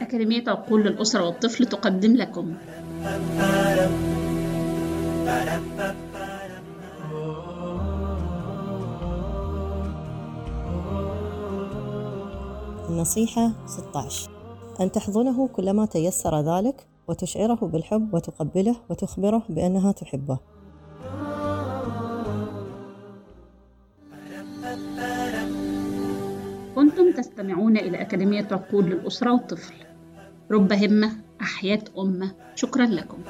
أكاديمية عقول للأسرة والطفل تقدم لكم. النصيحة 16 أن تحضنه كلما تيسر ذلك وتشعره بالحب وتقبله وتخبره بأنها تحبه. كنتم تستمعون إلى أكاديمية عقول للأسرة والطفل. رب همة أحياء أمة. شكرا لكم.